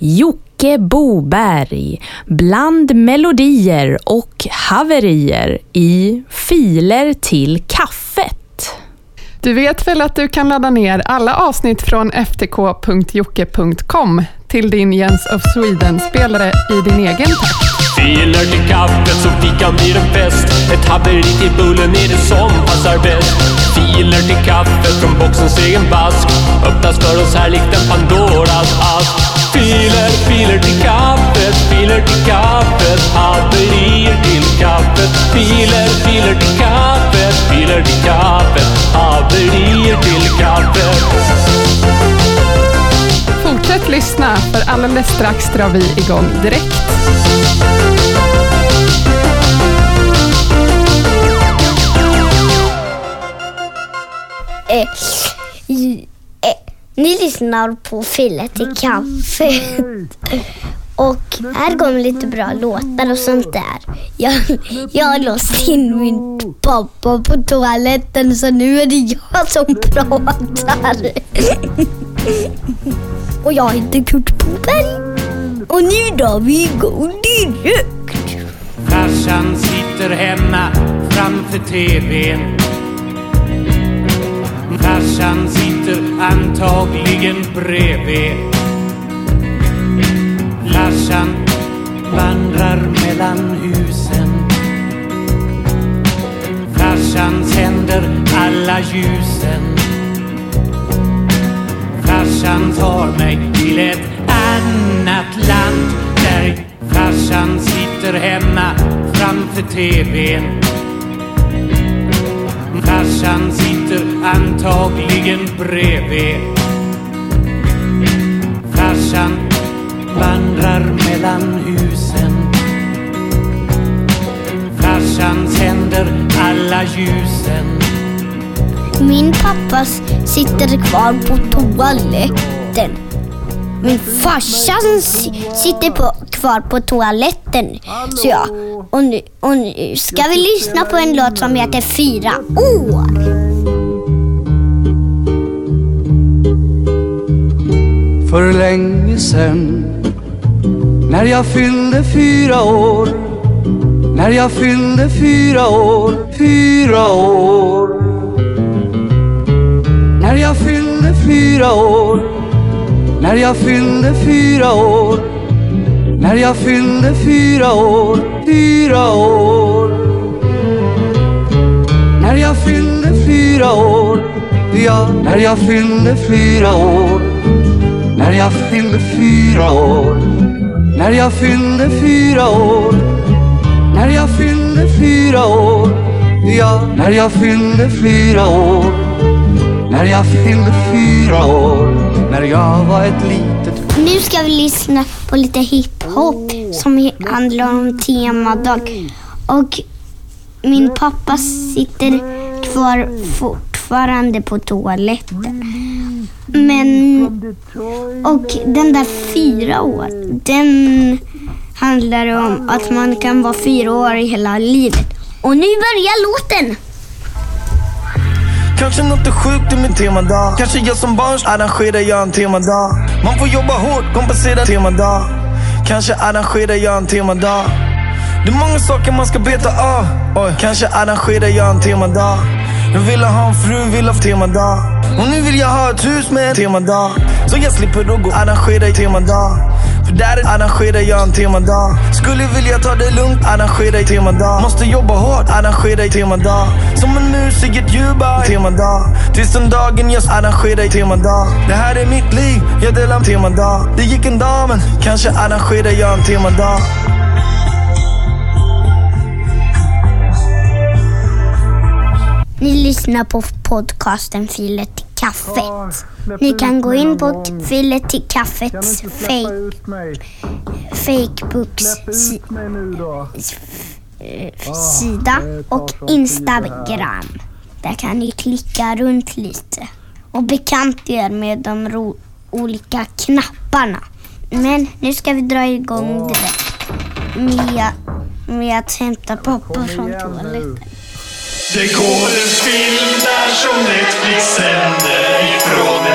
Jocke Boberg bland melodier och haverier i Filer till kaffet. Du vet väl att du kan ladda ner alla avsnitt från ftk.jocke.com till din Jens of Sweden-spelare i din egen takt. Filer till kaffet så fikan blir en fest. Ett haveri till bullen är det som passar bäst. Filer till kaffet från boxens egen vask. Öppnas för oss här likt en Pandoras ask. Filer, filer till kaffet, filer till kaffet. Haverier till kaffet. Filer, filer till kaffet, filer till kaffet. Haverier till kaffet. Fortsätt lyssna, för alldeles strax drar vi igång direkt. Eh, lyssnar på Filet i kaffet. Och här kommer lite bra låtar och sånt där. Jag, jag har låst in min pappa på toaletten så nu är det jag som pratar. Och jag heter Kurt Boberg. Och nu drar vi igång direkt. Farsan sitter hemma framför TVn. Farsan sitter antagligen bredvid. Farsan vandrar mellan husen. Farsan tänder alla ljusen. Farsan tar mig till ett annat land där farsan sitter hemma framför TVn. Farsan sitter antagligen bredvid. Farsan vandrar mellan husen. Farsan tänder alla ljusen. Min pappa sitter kvar på toaletten. Min farsa sitter på, kvar på toaletten. Så ja, och nu, och nu ska vi lyssna på en låt som heter Fyra år. För länge sen När jag fyllde fyra år När jag fyllde fyra år Fyra år När jag fyllde fyra år när jag fyllde fyra år. När jag fyllde fyra år Fyra år. När jag fyllde fyra år Ja, när jag fyllde fyra år. När jag fyllde fyra år. När jag fyllde fyra år. När jag fyllde fyra år Ja, när jag fyllde fyra år. När jag fyllde fyra år. När jag var ett litet Nu ska vi lyssna på lite hiphop som handlar om temadag. Och min pappa sitter kvar fortfarande på toaletten. Men... Och den där fyra år, den handlar om att man kan vara fyra år i hela livet. Och nu börjar låten! Kanske något är sjukt i min temadag. Kanske jag som barn arrangerar jag en temadag. Man får jobba hårt, kompensera temadag. Kanske arrangerar jag en temadag. Det är många saker man ska beta av ah, Oj. Kanske arrangerar jag en temadag. Jag ville ha en fru, vill ha temadag. Och nu vill jag ha ett hus med en temadag. Så jag slipper att gå och arrangera i temadag för där arrangerar jag en temadag Skulle vilja ta det lugnt, arrangera i temadag Måste jobba hårt, arrangera i temadag Som en mus i ett djurbar, temadag Tills den dagen jag arrangerar i temadag Det här är mitt liv, jag delar temadag Det gick en dag men kanske arrangerar jag en temadag Ni lyssnar på podcasten Filet kaffet. Ni kan gå in på Filet till kaffets fake, Facebooks si, sida och Instagram. Där kan ni klicka runt lite och bekanta er med de ro, olika knapparna. Men nu ska vi dra igång direkt med, med att hämta pappa från toaletten. Det går en film där som Netflix sänder ifrån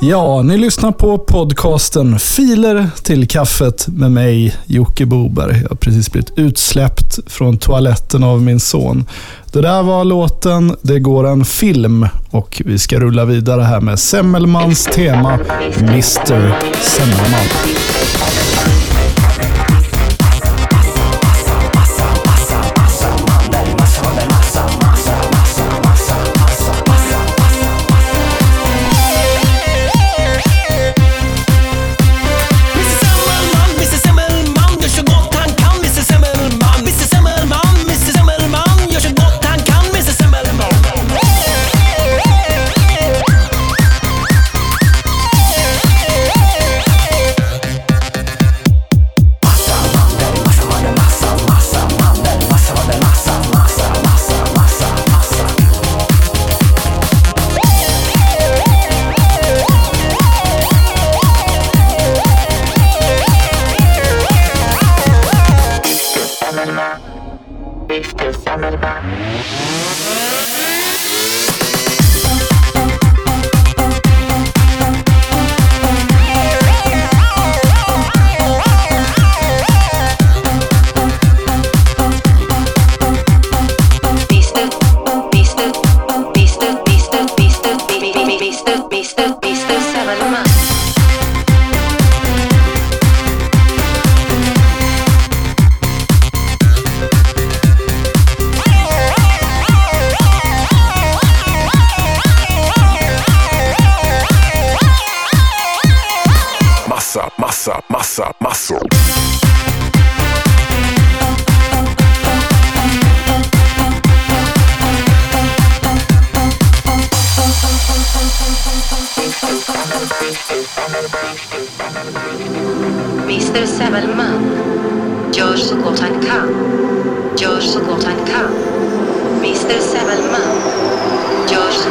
Ja, ni lyssnar på podcasten Filer till kaffet med mig, Jocke Boberg. Jag har precis blivit utsläppt från toaletten av min son. Det där var låten Det går en film och vi ska rulla vidare här med Semmelmans tema Mr Semmelman. Gör så gott han kan. Gör så gott han kan. Mr Semmelman gör så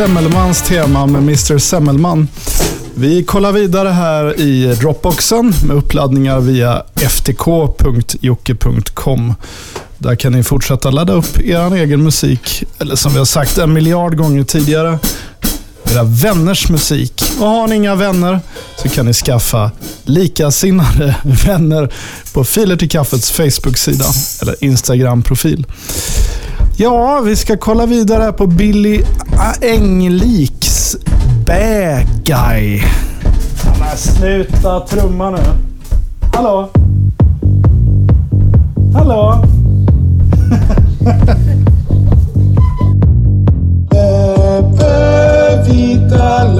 Semmelmans tema med Mr Semmelman. Vi kollar vidare här i Dropboxen med uppladdningar via ftk.jocke.com. Där kan ni fortsätta ladda upp er egen musik, eller som vi har sagt en miljard gånger tidigare, era vänners musik. Och har ni inga vänner så kan ni skaffa likasinnade vänner på Filer till kaffets Facebook-sida eller Instagram-profil. Ja, vi ska kolla vidare här på Billy Engliks Bad Guy. Men sluta trumma nu. Hallå? Hallå? Över vita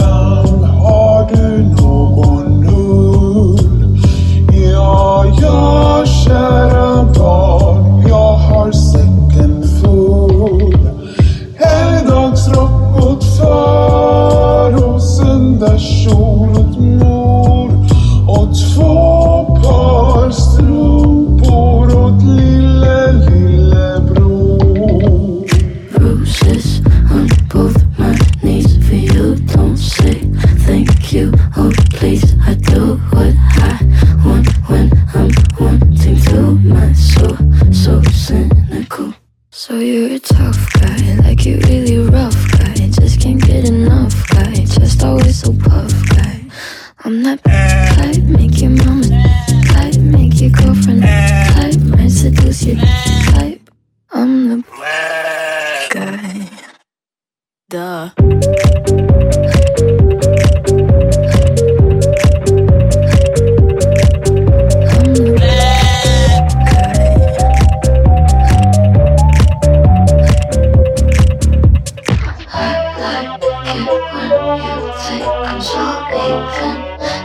So you're a tough guy, like you really rough guy. Just can't get enough guy, just always so puff guy. I'm that type, make your mama take control even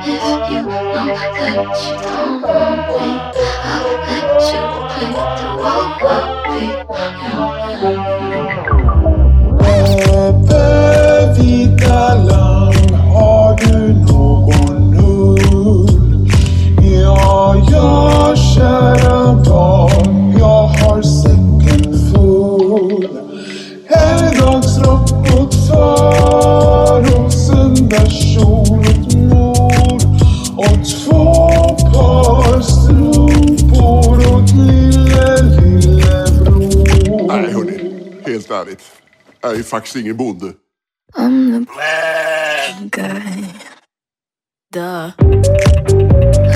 if you know that you don't want me I'll let you play the role of the är ju faktiskt ingen bonde. I'm the guy. Duh.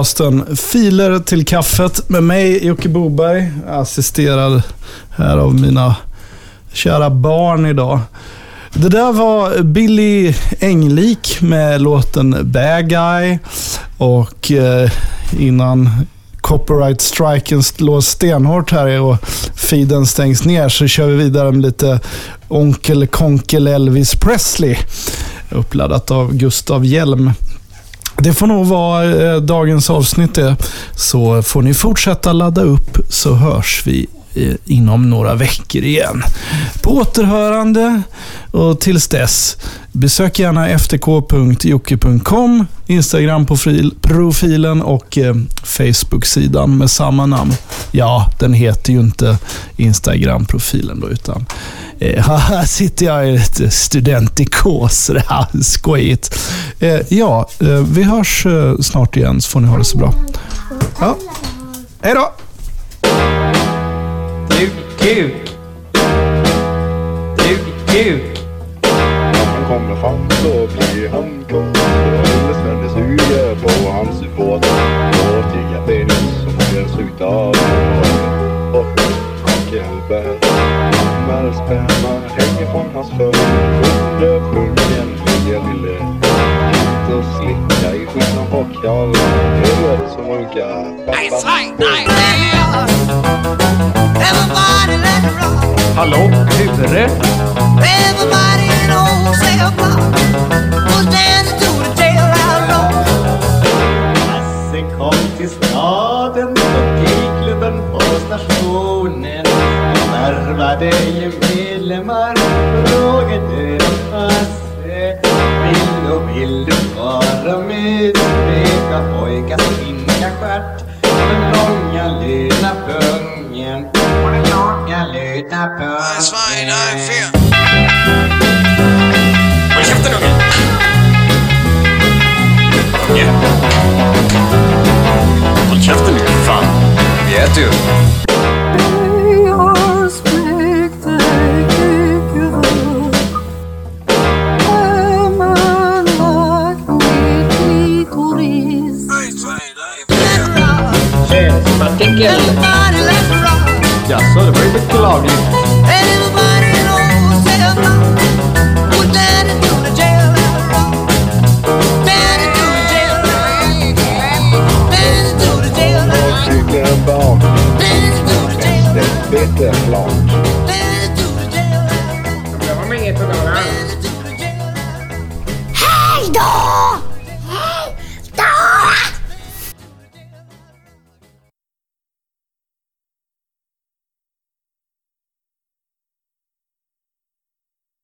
Podcasten Filer till kaffet med mig, Jocke Boberg, assisterad här av mina kära barn idag. Det där var Billy Englik med låten Bad Guy och eh, innan copyright-striken slår stenhårt här och feeden stängs ner så kör vi vidare med lite Onkel Konkel Elvis Presley uppladdat av Gustav Hjelm. Det får nog vara eh, dagens avsnitt det. Så får ni fortsätta ladda upp så hörs vi inom några veckor igen. På återhörande och tills dess, besök gärna ftk.jocke.com, Instagram-profilen och eh, Facebook-sidan med samma namn. Ja, den heter ju inte Instagram-profilen då, utan eh, här sitter jag i lite studentikos. Det här skojigt. Eh, ja, vi hörs snart igen så får ni ha det så bra. Ja. Hej då! Kuk. Du kuk. Han kommer fram så blir han kung. Lille Svenne suger på hans båt. Och tigga penis som görs utav och kakelbär. Kommer sperma hänger från hans fötter. Under pungen ligger lille inte slicka i skinnan på Huvudet som runkar. Hallå, Ture? Hasse kom till staden och gayklubben på stationen. Och värvade ju medlemmar. Frågade de Hasse Vill du, vill du vara med? Smeka pojkars fina stjärt den långa luna pungen och den långa luna pungen Håll käften unge! Unge! Håll käften nu, fan. Vi äter ju. Jaså, det var